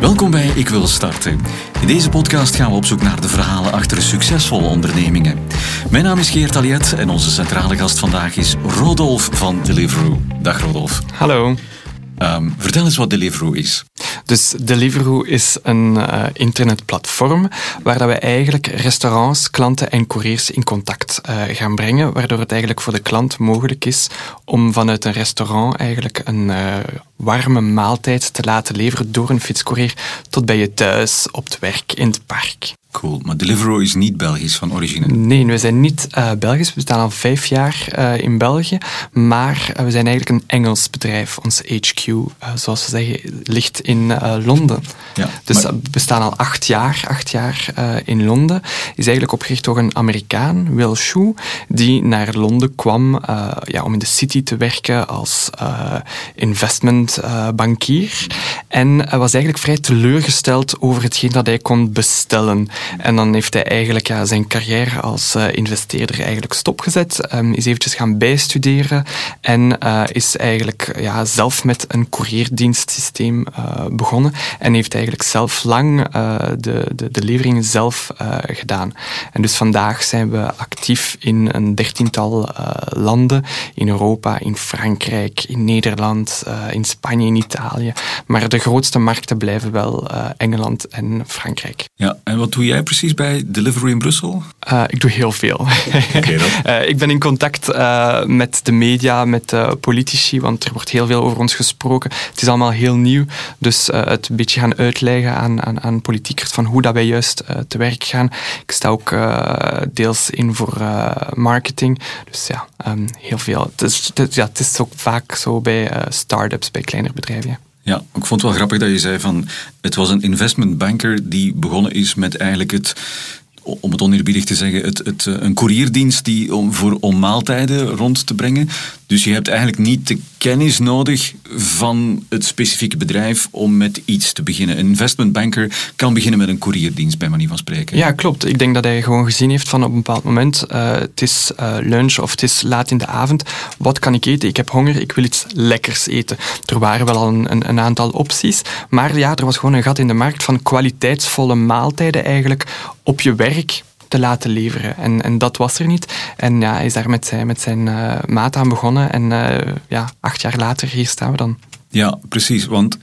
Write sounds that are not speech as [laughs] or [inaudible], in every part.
Welkom bij Ik Wil Starten. In deze podcast gaan we op zoek naar de verhalen achter succesvolle ondernemingen. Mijn naam is Geert Aliet en onze centrale gast vandaag is Rodolf van Deliveroo. Dag Rodolf. Hallo. Um, vertel eens wat Deliveroo is. Dus Deliveroo is een uh, internetplatform waar dat we eigenlijk restaurants, klanten en couriers in contact uh, gaan brengen, waardoor het eigenlijk voor de klant mogelijk is om vanuit een restaurant eigenlijk een uh, warme maaltijd te laten leveren door een fietscourier tot bij je thuis, op het werk, in het park. Cool, maar Deliveroo is niet Belgisch van origine? Nee, we zijn niet uh, Belgisch. We staan al vijf jaar uh, in België, maar uh, we zijn eigenlijk een Engels bedrijf. Ons HQ, zoals we zeggen, ligt in Londen. Ja, dus maar... we staan al acht jaar, acht jaar in Londen. Is eigenlijk opgericht door een Amerikaan, Will Shue, die naar Londen kwam ja, om in de city te werken als investmentbankier. en was eigenlijk vrij teleurgesteld over hetgeen dat hij kon bestellen. En dan heeft hij eigenlijk zijn carrière als uh, investeerder eigenlijk stopgezet, um, is eventjes gaan bijstuderen en uh, is eigenlijk ja, zelf met een courierdienstsysteem uh, begonnen en heeft eigenlijk zelf lang de, de, de leveringen zelf gedaan. En dus vandaag zijn we actief in een dertiental landen, in Europa, in Frankrijk, in Nederland, in Spanje, in Italië. Maar de grootste markten blijven wel Engeland en Frankrijk. Ja, en wat doe jij precies bij Delivery in Brussel? Uh, ik doe heel veel. [laughs] Okay, uh, [laughs] ik ben in contact uh, met de media, met politici, want er wordt heel veel over ons gesproken. Het is allemaal heel nieuw, dus het een beetje gaan uitleggen aan, aan, aan politiekers van hoe dat wij juist te werk gaan. Ik sta ook deels in voor marketing, dus ja, um, heel veel. Het is, het, ja, het is ook vaak zo bij start-ups, bij kleinere bedrijven. Ja, ik vond het wel grappig dat je zei van het was een investmentbanker die begonnen is met eigenlijk het om het oneerbiedig te zeggen, het, het, een courierdienst die om, voor, maaltijden rond te brengen. Dus je hebt eigenlijk niet de kennis nodig van het specifieke bedrijf om met iets te beginnen. Een investmentbanker kan beginnen met een courierdienst, bij manier van spreken. Ja, klopt. Ik denk dat hij gewoon gezien heeft van op een bepaald moment, uh, het is uh, lunch of het is laat in de avond, wat kan ik eten? Ik heb honger, ik wil iets lekkers eten. Er waren wel al een, een, een aantal opties, maar ja, er was gewoon een gat in de markt van kwaliteitsvolle maaltijden eigenlijk op je werk te laten leveren. En, en dat was er niet. En ja, hij is daar met zijn, met zijn uh, maat aan begonnen. En uh, ja, acht jaar later, hier staan we dan. Ja, precies. Want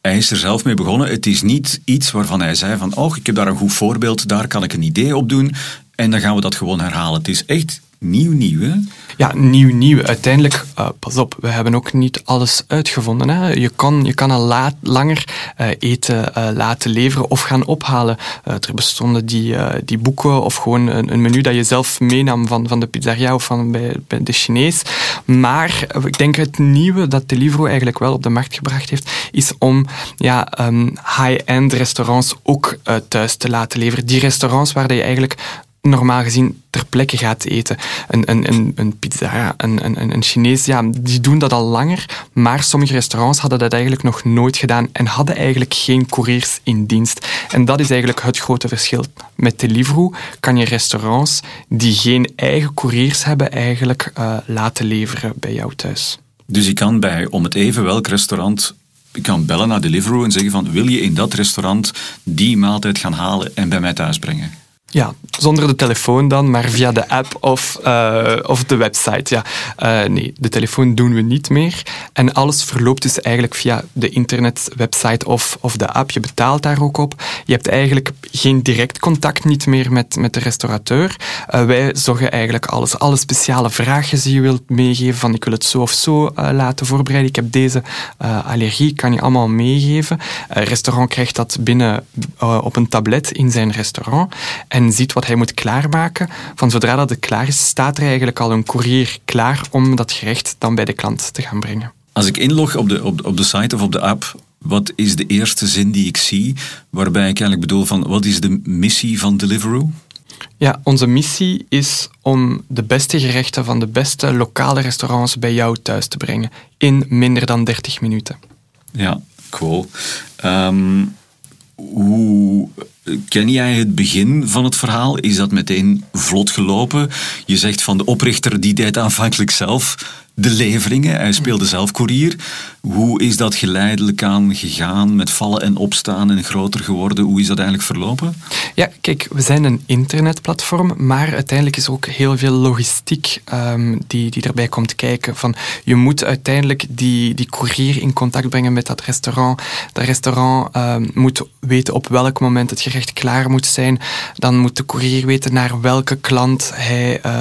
hij is er zelf mee begonnen. Het is niet iets waarvan hij zei van, oh, ik heb daar een goed voorbeeld, daar kan ik een idee op doen. En dan gaan we dat gewoon herhalen. Het is echt nieuw, nieuw, hè? Ja, nieuw, nieuw. Uiteindelijk, uh, pas op, we hebben ook niet alles uitgevonden. Hè. Je, kan, je kan al laat, langer uh, eten uh, laten leveren of gaan ophalen. er bestonden die, die boeken of gewoon een, een, menu dat je zelf meenam van, van de pizzeria of van bij, bij de Chinees. Maar ik denk het nieuwe dat Deliveroo eigenlijk wel op de markt gebracht heeft, is om ja, um, high-end restaurants ook thuis te laten leveren. Die restaurants waar je eigenlijk normaal gezien ter plekke gaat eten. Een, een, een, een pizza, een, een, een Chinees, ja, die doen dat al langer, maar sommige restaurants hadden dat eigenlijk nog nooit gedaan en hadden eigenlijk geen couriers in dienst. En dat is eigenlijk het grote verschil. Met Deliveroo kan je restaurants die geen eigen couriers hebben eigenlijk uh, laten leveren bij jou thuis. Dus je kan bij om het even welk restaurant ik kan bellen naar Deliveroo en zeggen van wil je in dat restaurant die maaltijd gaan halen en bij mij thuis brengen? Ja, zonder de telefoon dan, maar via de app of, uh, of de website. Ja. Uh, nee, de telefoon doen we niet meer. En alles verloopt dus eigenlijk via de internetwebsite of, of de app. Je betaalt daar ook op. Je hebt eigenlijk geen direct contact niet meer met, met de restaurateur. Uh, wij zorgen eigenlijk alles. Alle speciale vragen die je wilt meegeven, van ik wil het zo of zo laten voorbereiden. Ik heb deze allergie, kan je allemaal meegeven. Restaurant krijgt dat binnen op een tablet in zijn restaurant ziet wat hij moet klaarmaken. Van zodra dat het klaar is, staat er eigenlijk al een courier klaar om dat gerecht dan bij de klant te gaan brengen. Als ik inlog op de, op, op de site of op de app, wat is de eerste zin die ik zie, waarbij ik eigenlijk bedoel van wat is de missie van Deliveroo? Ja, onze missie is om de beste gerechten van de beste lokale restaurants bij jou thuis te brengen in minder dan 30 minuten. Ja, cool. Um, hoe ken jij het begin van het verhaal? Is dat meteen vlot gelopen? Je zegt van de oprichter die deed aanvankelijk zelf de leveringen. Hij speelde zelf koerier. Hoe is dat geleidelijk aan gegaan met vallen en opstaan en groter geworden? Hoe is dat eigenlijk verlopen? Ja, kijk, we zijn een internetplatform, maar uiteindelijk is ook heel veel logistiek um, die, die erbij komt kijken. Van, je moet uiteindelijk die, die courier in contact brengen met dat restaurant. Dat restaurant um, moet weten op welk moment het gerecht klaar moet zijn. Dan moet de courier weten naar welke klant hij uh,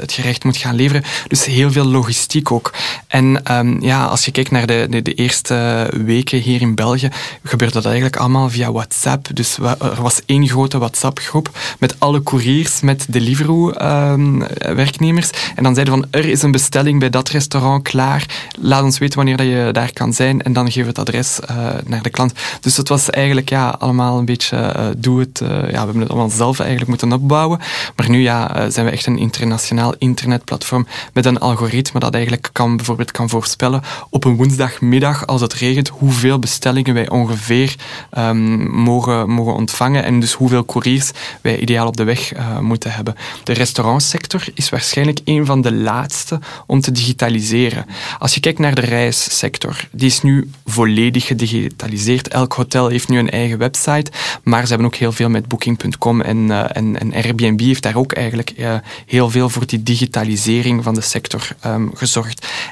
het gerecht moet gaan leveren. Dus heel veel logistiek ook. En um, ja, als je kijkt naar de, de, de, eerste weken hier in België, gebeurde dat eigenlijk allemaal via WhatsApp. Dus er was één grote WhatsApp-groep met alle couriers, met Deliveroo-werknemers. en dan zeiden van, er is een bestelling bij dat restaurant klaar. Laat ons weten wanneer dat je daar kan zijn. En dan geef het adres uh, naar de klant. Dus het was eigenlijk ja, allemaal een beetje uh, doe het. Uh, ja, we hebben het allemaal zelf eigenlijk moeten opbouwen. Maar nu ja, zijn we echt een internationaal internetplatform met een algoritme dat eigenlijk kan, bijvoorbeeld kan voorspellen op een woensdagmiddag als het regent hoeveel bestellingen wij ongeveer um, mogen, mogen ontvangen en dus hoeveel couriers wij ideaal op de weg uh, moeten hebben. De restaurantsector is waarschijnlijk een van de laatste om te digitaliseren. Als je kijkt naar de reissector, die is nu volledig gedigitaliseerd. Elk hotel heeft nu een eigen website, maar ze hebben ook heel veel met Booking.com en, uh, en, en, Airbnb heeft daar ook eigenlijk uh, heel veel voor die digitalisering van de sector um,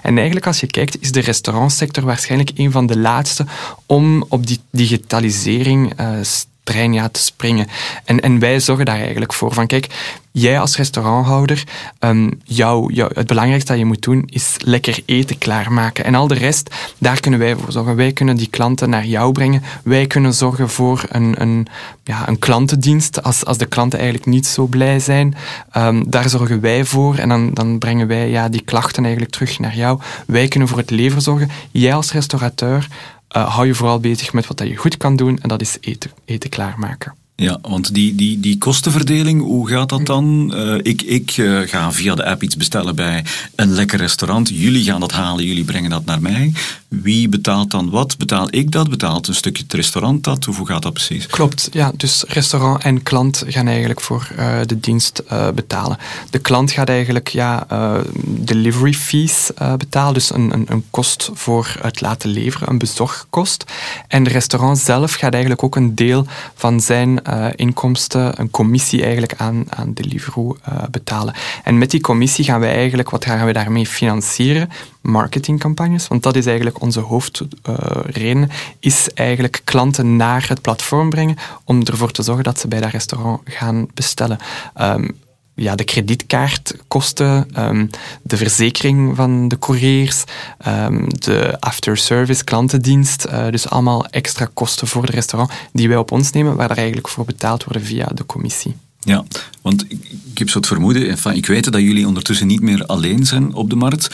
En eigenlijk als je kijkt, is de restaurantsector waarschijnlijk een van de laatste om op die digitalisering uh, trein te springen. En, en wij zorgen daar eigenlijk voor. Van kijk, jij als restauranthouder, um, jou, jou, het belangrijkste dat je moet doen is lekker eten klaarmaken. En al de rest, daar kunnen wij voor zorgen. Wij kunnen die klanten naar jou brengen. Wij kunnen zorgen voor een, een, ja, een klantendienst. Als, als de klanten eigenlijk niet zo blij zijn, um, daar zorgen wij voor. En dan, dan brengen wij ja, die klachten eigenlijk terug naar jou. Wij kunnen voor het leveren zorgen. Jij als restaurateur hou je vooral bezig met wat je goed kan doen en dat is eten, eten klaarmaken. Ja, want die, die, die kostenverdeling, hoe gaat dat dan? Uh, ik ik uh, ga via de app iets bestellen bij een lekker restaurant. Jullie gaan dat halen, jullie brengen dat naar mij. Wie betaalt dan wat? Betaal ik dat? Betaalt een stukje het restaurant dat? Hoe gaat dat precies? Klopt, ja. Dus restaurant en klant gaan eigenlijk voor uh, de dienst betalen. De klant gaat eigenlijk ja, delivery fees betalen, dus een, een, een kost voor het laten leveren, een bezorgkost. En de restaurant zelf gaat eigenlijk ook een deel van zijn uh, inkomsten, een commissie eigenlijk aan, aan Deliveroo uh, betalen. En met die commissie gaan wij eigenlijk, wat gaan we daarmee financieren? Marketingcampagnes, want dat is eigenlijk onze hoofdreden, is eigenlijk klanten naar het platform brengen om ervoor te zorgen dat ze bij dat restaurant gaan bestellen. Um, ja, de kredietkaartkosten, um, de verzekering van de couriers, um, de after-service klantendienst. Uh, dus allemaal extra kosten voor de restaurant die wij op ons nemen, waar er eigenlijk voor betaald worden via de commissie. Ja, want ik heb zo het vermoeden, enfin, ik weet dat jullie ondertussen niet meer alleen zijn op de markt.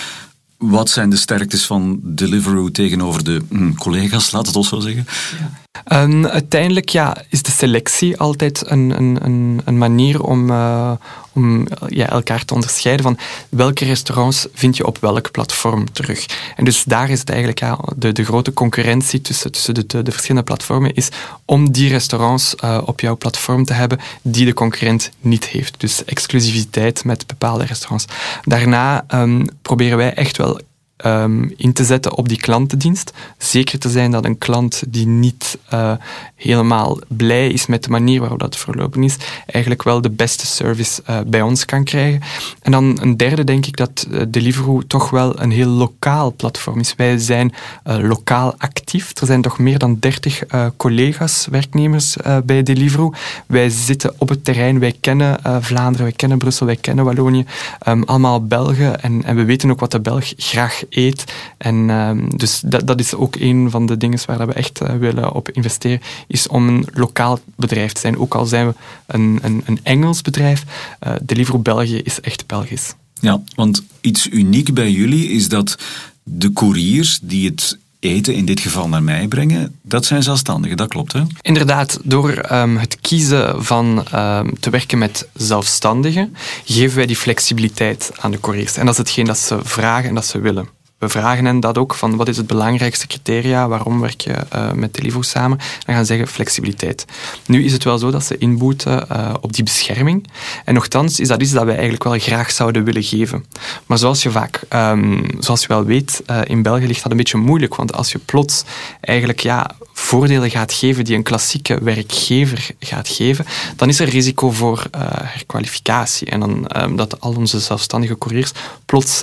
Wat zijn de sterktes van Deliveroo tegenover de hm, collega's, laat het ons zo zeggen? Ja. Um, uiteindelijk ja, is de selectie altijd een, een, een manier om, uh, om ja, elkaar te onderscheiden van welke restaurants vind je op welk platform terug. En dus daar is het eigenlijk ja, de, de grote concurrentie tussen, tussen de, de, de verschillende platformen is om die restaurants uh, op jouw platform te hebben die de concurrent niet heeft. Dus exclusiviteit met bepaalde restaurants. Daarna um, proberen wij echt wel um, in te zetten op die klantendienst. Zeker te zijn dat een klant die niet uh, helemaal blij is met de manier waarop dat verlopen is, eigenlijk wel de beste service uh, bij ons kan krijgen. En dan een derde denk ik dat uh, Deliveroo toch wel een heel lokaal platform is. Wij zijn lokaal actief. Er zijn toch meer dan 30 collega's, werknemers bij Deliveroo. Wij zitten op het terrein, wij kennen Vlaanderen, wij kennen Brussel, wij kennen Wallonië. Um, allemaal Belgen en, en we weten ook wat de Belg graag eet. En um, dus dat, dat is ook een van de dingen waar we echt uh, willen op investeren, is om een lokaal bedrijf te zijn. Ook al zijn we een, een, een Engels bedrijf, uh, Deliveroo België is echt Belgisch. Ja, want iets uniek bij jullie is dat de couriers die het eten in dit geval naar mij brengen, dat zijn zelfstandigen, dat klopt hè? Inderdaad, door um, het kiezen van um, te werken met zelfstandigen, geven wij die flexibiliteit aan de couriers. En dat is hetgeen dat ze vragen en dat ze willen. We vragen hen dat ook, van wat is het belangrijkste criteria, waarom werk je uh, met Deliveroo samen? Dan gaan ze zeggen flexibiliteit. Nu is het wel zo dat ze inboeten uh, op die bescherming. En nogthans is dat iets dat wij eigenlijk wel graag zouden willen geven. Maar zoals je vaak, um, zoals je wel weet, uh, in België ligt dat een beetje moeilijk, want als je plots eigenlijk ja, voordelen gaat geven die een klassieke werkgever gaat geven, dan is er risico voor herkwalificatie en dan um, dat al onze zelfstandige couriers plots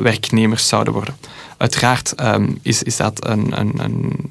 werknemers zouden worden. Uiteraard um, is, is dat een, een, een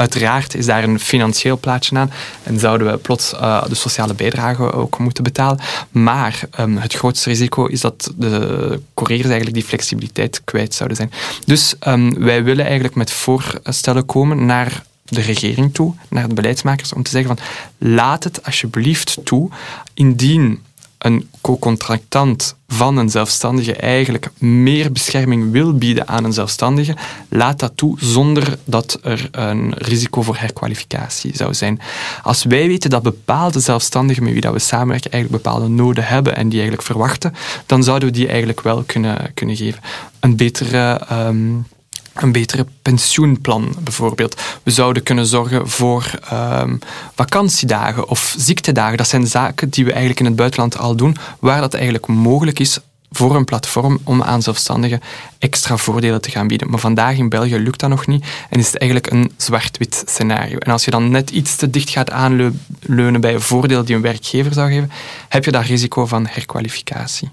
Uiteraard is daar een financieel plaatje aan en zouden we plots uh, de sociale bijdrage ook moeten betalen. Maar um, het grootste risico is dat de couriers eigenlijk die flexibiliteit kwijt zouden zijn. Dus um, wij willen eigenlijk met voorstellen komen naar de regering toe, naar de beleidsmakers, om te zeggen van laat het alsjeblieft toe, indien een co-contractant van een zelfstandige eigenlijk meer bescherming wil bieden aan een zelfstandige, laat dat toe zonder dat er een risico voor herkwalificatie zou zijn. Als wij weten dat bepaalde zelfstandigen met wie dat we samenwerken eigenlijk bepaalde noden hebben en die eigenlijk verwachten, dan zouden we die eigenlijk wel kunnen, kunnen geven. Een betere... Um, een betere pensioenplan bijvoorbeeld. We zouden kunnen zorgen voor um, vakantiedagen of ziektedagen. Dat zijn zaken die we eigenlijk in het buitenland al doen, waar dat eigenlijk mogelijk is voor een platform om aan zelfstandigen extra voordelen te gaan bieden. Maar vandaag in België lukt dat nog niet en is het eigenlijk een zwart-wit scenario. En als je dan net iets te dicht gaat aanleunen bij een voordeel die een werkgever zou geven, heb je daar risico van herkwalificatie.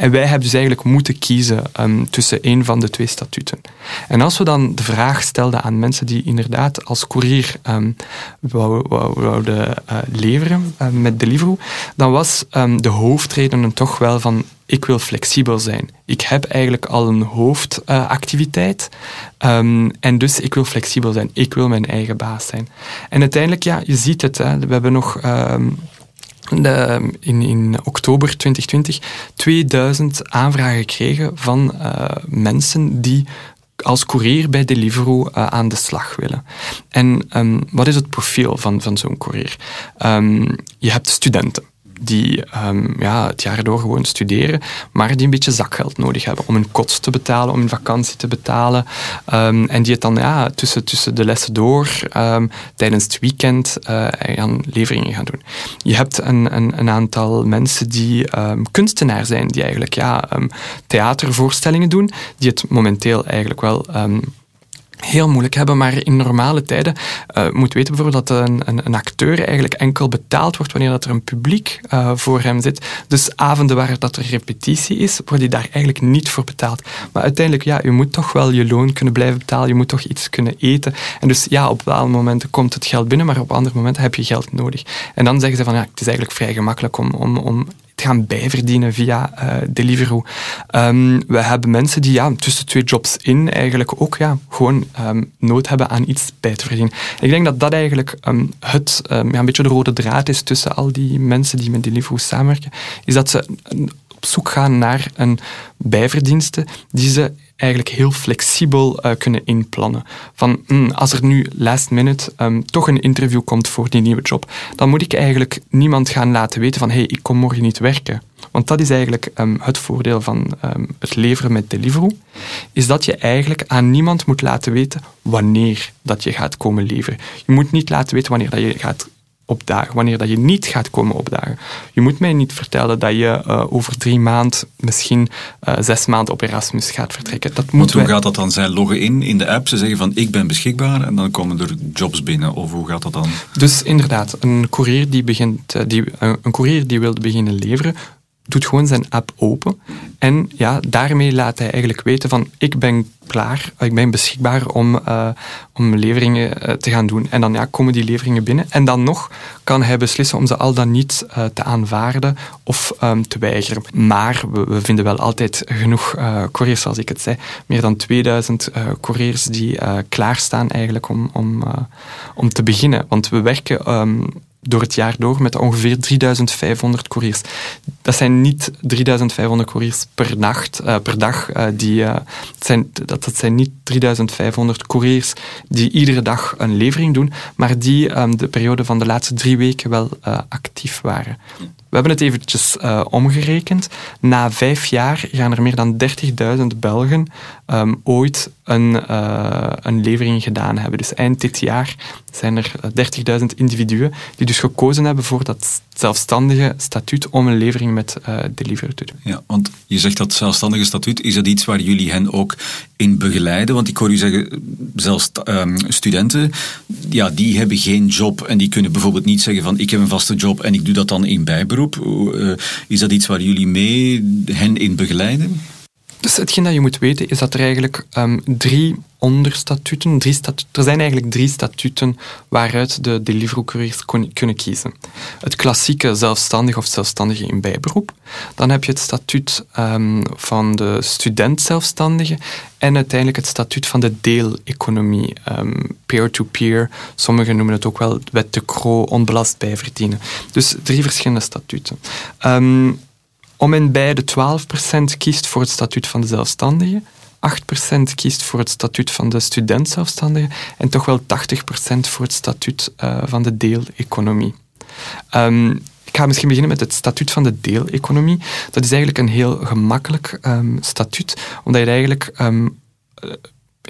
En wij hebben dus eigenlijk moeten kiezen um, tussen een van de twee statuten. En als we dan de vraag stelden aan mensen die inderdaad als courier um, wouden uh, leveren uh, met Deliveroo, dan was um, de hoofdreden toch wel van ik wil flexibel zijn. Ik heb eigenlijk al een hoofdactiviteit en dus ik wil flexibel zijn. Ik wil mijn eigen baas zijn. En uiteindelijk, ja, je ziet het, hè, we hebben nog... in, in oktober 2020 2000 aanvragen gekregen van uh, mensen die als courier bij Deliveroo uh, aan de slag willen. En um, wat is het profiel van, van zo'n courier? Um, je hebt studenten die um, ja, het jaar door gewoon studeren, maar die een beetje zakgeld nodig hebben om hun kots te betalen, om hun vakantie te betalen. Um, en die het dan ja, tussen, tussen de lessen door, um, tijdens het weekend, uh, gaan leveringen gaan doen. Je hebt een, een, een aantal mensen die kunstenaar zijn, die eigenlijk ja, theatervoorstellingen doen, die het momenteel eigenlijk wel heel moeilijk hebben. Maar in normale tijden uh, moet weten bijvoorbeeld dat een, een, een, acteur eigenlijk enkel betaald wordt wanneer dat er een publiek uh, voor hem zit. Dus avonden waar dat er repetitie is, wordt hij daar eigenlijk niet voor betaald. Maar uiteindelijk, ja, je moet toch wel je loon kunnen blijven betalen. Je moet toch iets kunnen eten. En dus ja, op bepaalde momenten komt het geld binnen, maar op andere momenten heb je geld nodig. En dan zeggen ze van ja, het is eigenlijk vrij gemakkelijk om, om, om gaan bijverdienen via uh, Deliveroo. Um, we hebben mensen die ja, tussen twee jobs in eigenlijk ook ja, gewoon um, nood hebben aan iets bij te verdienen. Ik denk dat dat eigenlijk um, het, ja, een beetje de rode draad is tussen al die mensen die met Deliveroo samenwerken, is dat ze op zoek gaan naar een bijverdienste die ze eigenlijk heel flexibel uh, kunnen inplannen. Van mm, als er nu last minute um, toch een interview komt voor die nieuwe job, dan moet ik eigenlijk niemand gaan laten weten van hey, ik kom morgen niet werken. Want dat is eigenlijk um, het voordeel van um, het leveren met Deliveroo, is dat je eigenlijk aan niemand moet laten weten wanneer dat je gaat komen leveren. Je moet niet laten weten wanneer dat je gaat opdagen, wanneer dat je niet gaat komen opdagen. Je moet mij niet vertellen dat je uh, over drie maanden, misschien uh, zes maanden op Erasmus gaat vertrekken. Dat moet hoe gaat dat dan? Zij loggen in in de app, ze zeggen van ik ben beschikbaar en dan komen er jobs binnen. Of hoe gaat dat dan? Dus inderdaad, een courier die, begint, uh, die, een courier die wil beginnen leveren, doet gewoon zijn app open. En ja, daarmee laat hij eigenlijk weten van ik ben klaar, ik ben beschikbaar om, uh, om leveringen uh, te gaan doen. En dan ja, komen die leveringen binnen. En dan nog kan hij beslissen om ze al dan niet uh, te aanvaarden of um, te weigeren. Maar we, we, vinden wel altijd genoeg couriers, zoals ik het zei. Meer dan 2000 couriers die klaarstaan eigenlijk om, om, om te beginnen. Want we werken... Um, door het jaar door met ongeveer 3500 couriers. Dat zijn niet 3500 couriers per, nacht, uh, per dag. Uh, die, uh, zijn, dat, zijn niet 3500 couriers die iedere dag een levering doen, maar die um, de periode van de laatste drie weken wel actief waren. We hebben het eventjes uh, omgerekend. Na vijf jaar gaan er meer dan 30.000 Belgen um, ooit een, uh, een levering gedaan hebben. Dus eind dit jaar zijn er 30.000 individuen die dus gekozen hebben voor dat zelfstandige statuut om een levering met uh, Deliveroo te doen. Ja, want je zegt dat zelfstandige statuut, is dat iets waar jullie hen ook in begeleiden? Want ik hoor u zeggen, zelfs um, studenten, ja, die hebben geen job en die kunnen bijvoorbeeld niet zeggen van ik heb een vaste job en ik doe dat dan in bijberoep. Uh, is dat iets waar jullie mee hen in begeleiden? Dus hetgeen dat je moet weten is dat er eigenlijk um, drie onderstatuten, drie statu er zijn eigenlijk drie statuten waaruit de Deliveroo-couriers kunnen kiezen. Het klassieke zelfstandig of zelfstandige in bijberoep. Dan heb je het statuut um, van de student-zelfstandige en uiteindelijk het statuut van de deeleconomie, um, peer-to-peer. Sommigen noemen het ook wel wet de Croo, onbelast bijverdienen. Dus drie verschillende statuten. Um, om en bij de 12% kiest voor het statuut van de zelfstandige, 8% kiest voor het statuut van de student-zelfstandige en toch wel 80% voor het statuut uh, van de deeleconomie. Um, ik ga misschien beginnen met het statuut van de deeleconomie. Dat is eigenlijk een heel gemakkelijk um, statuut, omdat je eigenlijk um,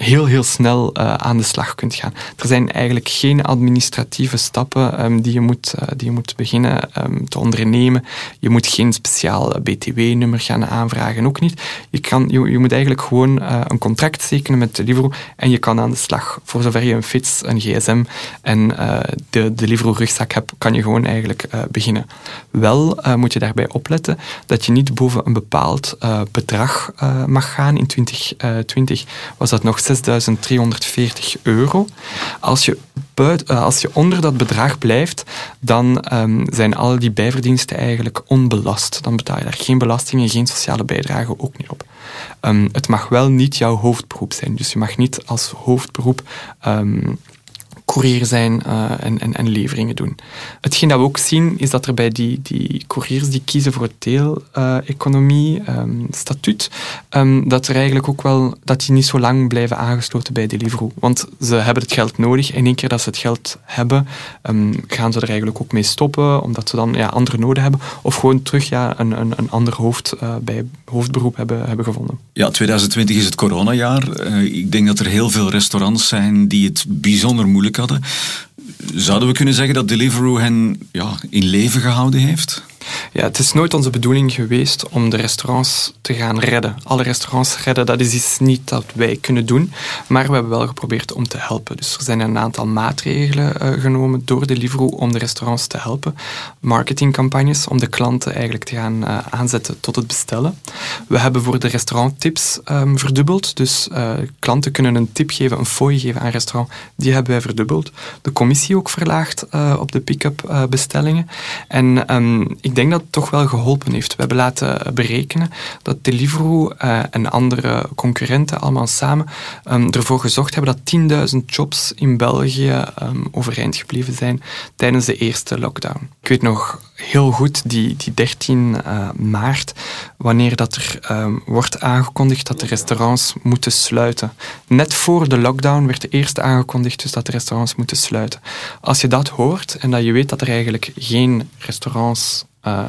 heel, heel snel uh, aan de slag kunt gaan. Er zijn eigenlijk geen administratieve stappen um, die, je moet, uh, die je moet beginnen um, te ondernemen. Je moet geen speciaal BTW-nummer gaan aanvragen, ook niet. Je, kan, je, moet eigenlijk gewoon een contract tekenen met Deliveroo en je kan aan de slag. Voor zover je een fiets, een gsm en de Deliveroo-rugzak hebt, kan je gewoon eigenlijk beginnen. Wel moet je daarbij opletten dat je niet boven een bepaald bedrag mag gaan. In 2020 was dat nog 6.340 euro. Als je, uh, als je onder dat bedrag blijft, dan um, zijn al die bijverdiensten eigenlijk onbelast. Dan betaal je daar geen belastingen, geen sociale bijdragen ook niet op. Um, het mag wel niet jouw hoofdberoep zijn. Dus je mag niet als hoofdberoep um, courier zijn uh, en, en, en, leveringen doen. Hetgeen dat we ook zien, is dat er bij die, die couriers die kiezen voor het deeleconomie uh, um, statuut, um, dat er eigenlijk ook wel, dat die niet zo lang blijven aangesloten bij Deliveroo. Want ze hebben het geld nodig. En één keer dat ze het geld hebben, um, gaan ze er eigenlijk ook mee stoppen, omdat ze dan ja, andere noden hebben. Of gewoon terug ja, een, een, een ander hoofd uh, bij hoofdberoep hebben, hebben gevonden. Ja, 2020 is het coronajaar. Uh, ik denk dat er heel veel restaurants zijn die het bijzonder moeilijk Zouden we kunnen zeggen dat Deliveroo hen ja, in leven gehouden heeft? Ja, het is nooit onze bedoeling geweest om de restaurants te gaan redden. Alle restaurants redden, dat is iets niet dat wij kunnen doen. Maar we hebben wel geprobeerd om te helpen. Dus er zijn een aantal maatregelen uh, genomen door Deliveroo om de restaurants te helpen. Marketingcampagnes om de klanten eigenlijk te gaan uh, aanzetten tot het bestellen. We hebben voor de restauranttips um, verdubbeld. Dus uh, klanten kunnen een tip geven, een fooi geven aan restaurant. Die hebben wij verdubbeld. De commissie ook verlaagd op de pick-up bestellingen. En um, denk dat het toch wel geholpen heeft. We hebben laten berekenen dat Deliveroo uh, en andere concurrenten allemaal samen um, ervoor gezocht hebben dat 10.000 jobs in België um, overeind gebleven zijn tijdens de eerste lockdown. Ik weet nog heel goed die, die 13 uh, maart, wanneer dat er um, wordt aangekondigd dat de restaurants moeten sluiten. Net voor de lockdown werd de eerste aangekondigd dus dat de restaurants moeten sluiten. Als je dat hoort en dat je weet dat er eigenlijk geen restaurants uh,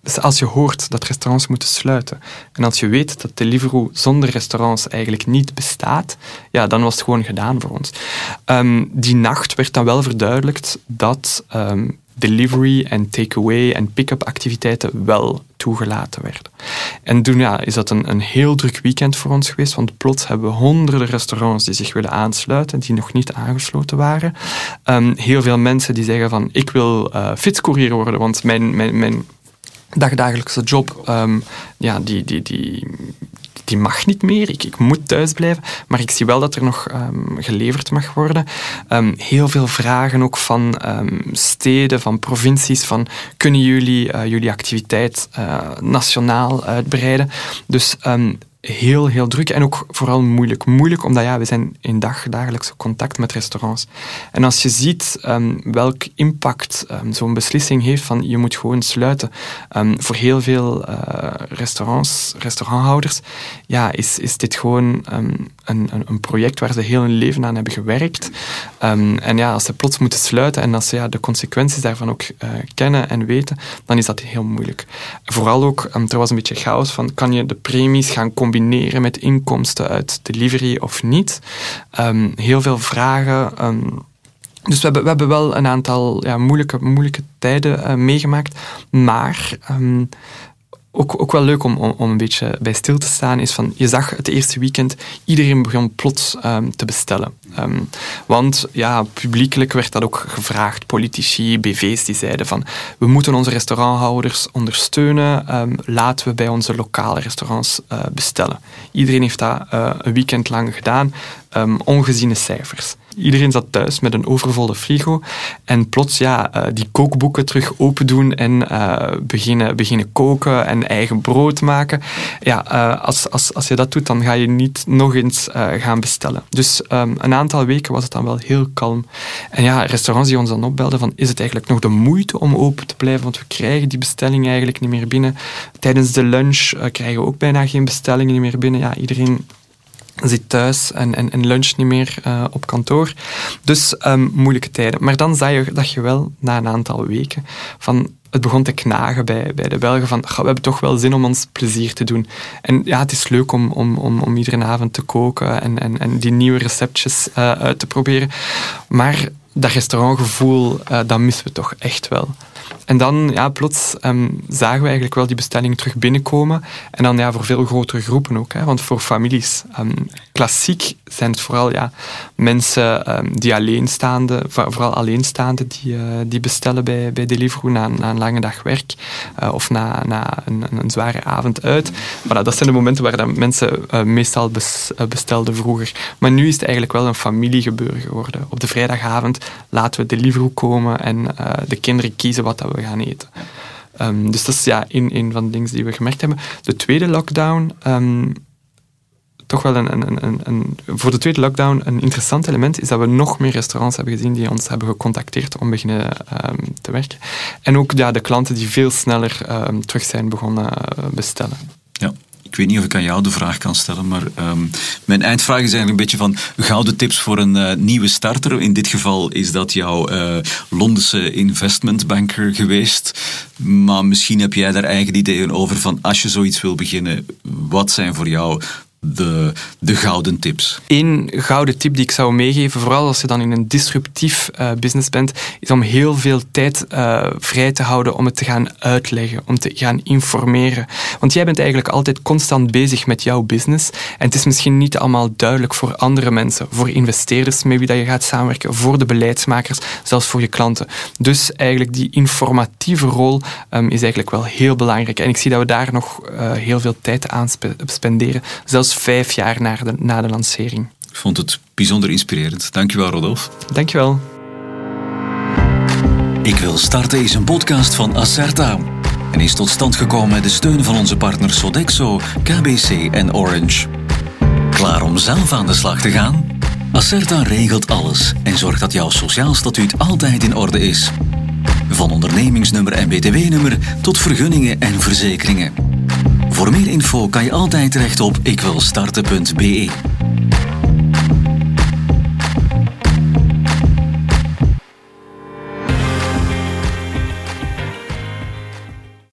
dus als je hoort dat restaurants moeten sluiten en als je weet dat Deliveroo zonder restaurants eigenlijk niet bestaat, ja, dan was het gewoon gedaan voor ons. Um, die nacht werd dan wel verduidelijkt dat um, delivery en takeaway en pick-up activiteiten wel toegelaten werden. En toen ja, is dat een, een heel druk weekend voor ons geweest, want plots hebben we honderden restaurants die zich willen aansluiten, die nog niet aangesloten waren. Um, heel veel mensen die zeggen van, ik wil uh, worden, want mijn, mijn, mijn dagdagelijkse job, um, ja, die, die, die, die mag niet meer. Ik, ik moet thuis blijven. Maar ik zie wel dat er nog um, geleverd mag worden. Um, heel veel vragen ook van um, steden, van provincies, van kunnen jullie uh, jullie activiteit uh, nationaal uitbreiden? Dus heel, heel druk en ook vooral moeilijk. Moeilijk omdat ja, we zijn in dag, dagelijkse contact met restaurants. En als je ziet um, welk impact um, zo'n beslissing heeft van je moet gewoon sluiten, um, voor heel veel uh, restaurants, restauranthouders, ja, is, is dit gewoon een, een, project waar ze heel hun leven aan hebben gewerkt. Ehm, en ja, als ze plots moeten sluiten en als ze ja, de consequenties daarvan ook uh, kennen en weten, dan is dat heel moeilijk. Vooral ook, um, er was een beetje chaos van, kan je de premies gaan combineren met inkomsten uit delivery of niet? Um, heel veel vragen. dus we hebben, we hebben wel een aantal ja, moeilijke, moeilijke tijden uh, meegemaakt. Maar ook, ook wel leuk om, om, een beetje bij stil te staan, is van, je zag het eerste weekend, iedereen begon plots um, te bestellen. Um, want ja, publiekelijk werd dat ook gevraagd. Politici, BV's die zeiden van, we moeten onze restauranthouders ondersteunen, um, laten we bij onze lokale restaurants uh, bestellen. Iedereen heeft dat uh, een weekend lang gedaan, ongeziene cijfers. Iedereen zat thuis met een overvolle frigo. En plots ja, uh, die kookboeken terug open doen en uh, beginnen, beginnen koken en eigen brood maken. Ja, uh, als, als, als je dat doet, dan ga je niet nog eens gaan bestellen. Dus um, een aantal weken was het dan wel heel kalm. En ja, restaurants die ons dan opbelden van is het eigenlijk nog de moeite om open te blijven? Want we krijgen die bestellingen eigenlijk niet meer binnen. Tijdens de lunch krijgen we ook bijna geen bestellingen meer binnen. Ja, iedereen zit thuis en, en, en lunch niet meer uh, op kantoor. Dus um, moeilijke tijden. Maar dan zag je, dat je wel, na een aantal weken, van het begon te knagen bij, bij de Belgen van we hebben toch wel zin om ons plezier te doen. En ja, het is leuk om, om, om, om iedere avond te koken en, en, en die nieuwe receptjes uh, uit te proberen. Maar dat restaurantgevoel, uh, dat missen we toch echt wel. En dan, ja, plots um, zagen we eigenlijk wel die bestelling terug binnenkomen. En dan ja, voor veel grotere groepen ook. Hè, want voor families, um, klassiek zijn het vooral ja, mensen um, die alleenstaande, vooral alleenstaande, die, uh, die bestellen bij, bij Deliveroo na, na een lange dag werk uh, of na, na een, zware avond uit. Voilà, dat zijn de momenten waar dat mensen uh, meestal bes, bestelden vroeger. Maar nu is het eigenlijk wel een familiegebeuren geworden. Op de vrijdagavond laten we Deliveroo komen en de kinderen kiezen wat dat we gaan eten. Um, dus dat is ja, een, een van de dingen die we gemerkt hebben. De tweede lockdown, um, toch wel een, een, een, voor de tweede lockdown een interessant element is dat we nog meer restaurants hebben gezien die ons hebben gecontacteerd om beginnen um, te werken. En ook ja, de klanten die veel sneller terug zijn begonnen uh, bestellen. Ik weet niet of ik aan jou de vraag kan stellen, maar um, mijn eindvraag is eigenlijk een beetje van gouden tips voor een uh, nieuwe starter. In dit geval is dat jouw uh, Londense investmentbanker geweest. Maar misschien heb jij daar eigen ideeën over van als je zoiets wil beginnen, wat zijn voor jou de, de gouden tips? Eén gouden tip die ik zou meegeven, vooral als je dan in een disruptief uh, business bent, is om heel veel tijd uh, vrij te houden om het te gaan uitleggen, om te gaan informeren. Want jij bent eigenlijk altijd constant bezig met jouw business en het is misschien niet allemaal duidelijk voor andere mensen, voor investeerders met wie dat je gaat samenwerken, voor de beleidsmakers, zelfs voor je klanten. Dus eigenlijk die informatieve rol um, is eigenlijk wel heel belangrijk. En ik zie dat we daar nog uh, heel veel tijd aan spe spenderen, zelfs vijf jaar na de, na de lancering. Ik vond het bijzonder inspirerend. Dankjewel, Rodolf. Dankjewel. Ik wil starten is een podcast van Acerta en is tot stand gekomen met de steun van onze partners Sodexo, KBC en Orange. Klaar om zelf aan de slag te gaan? Acerta regelt alles en zorgt dat jouw sociaal statuut altijd in orde is. Van ondernemingsnummer en btw-nummer tot vergunningen en verzekeringen. Voor meer info kan je altijd terecht op ikwilstarten.be.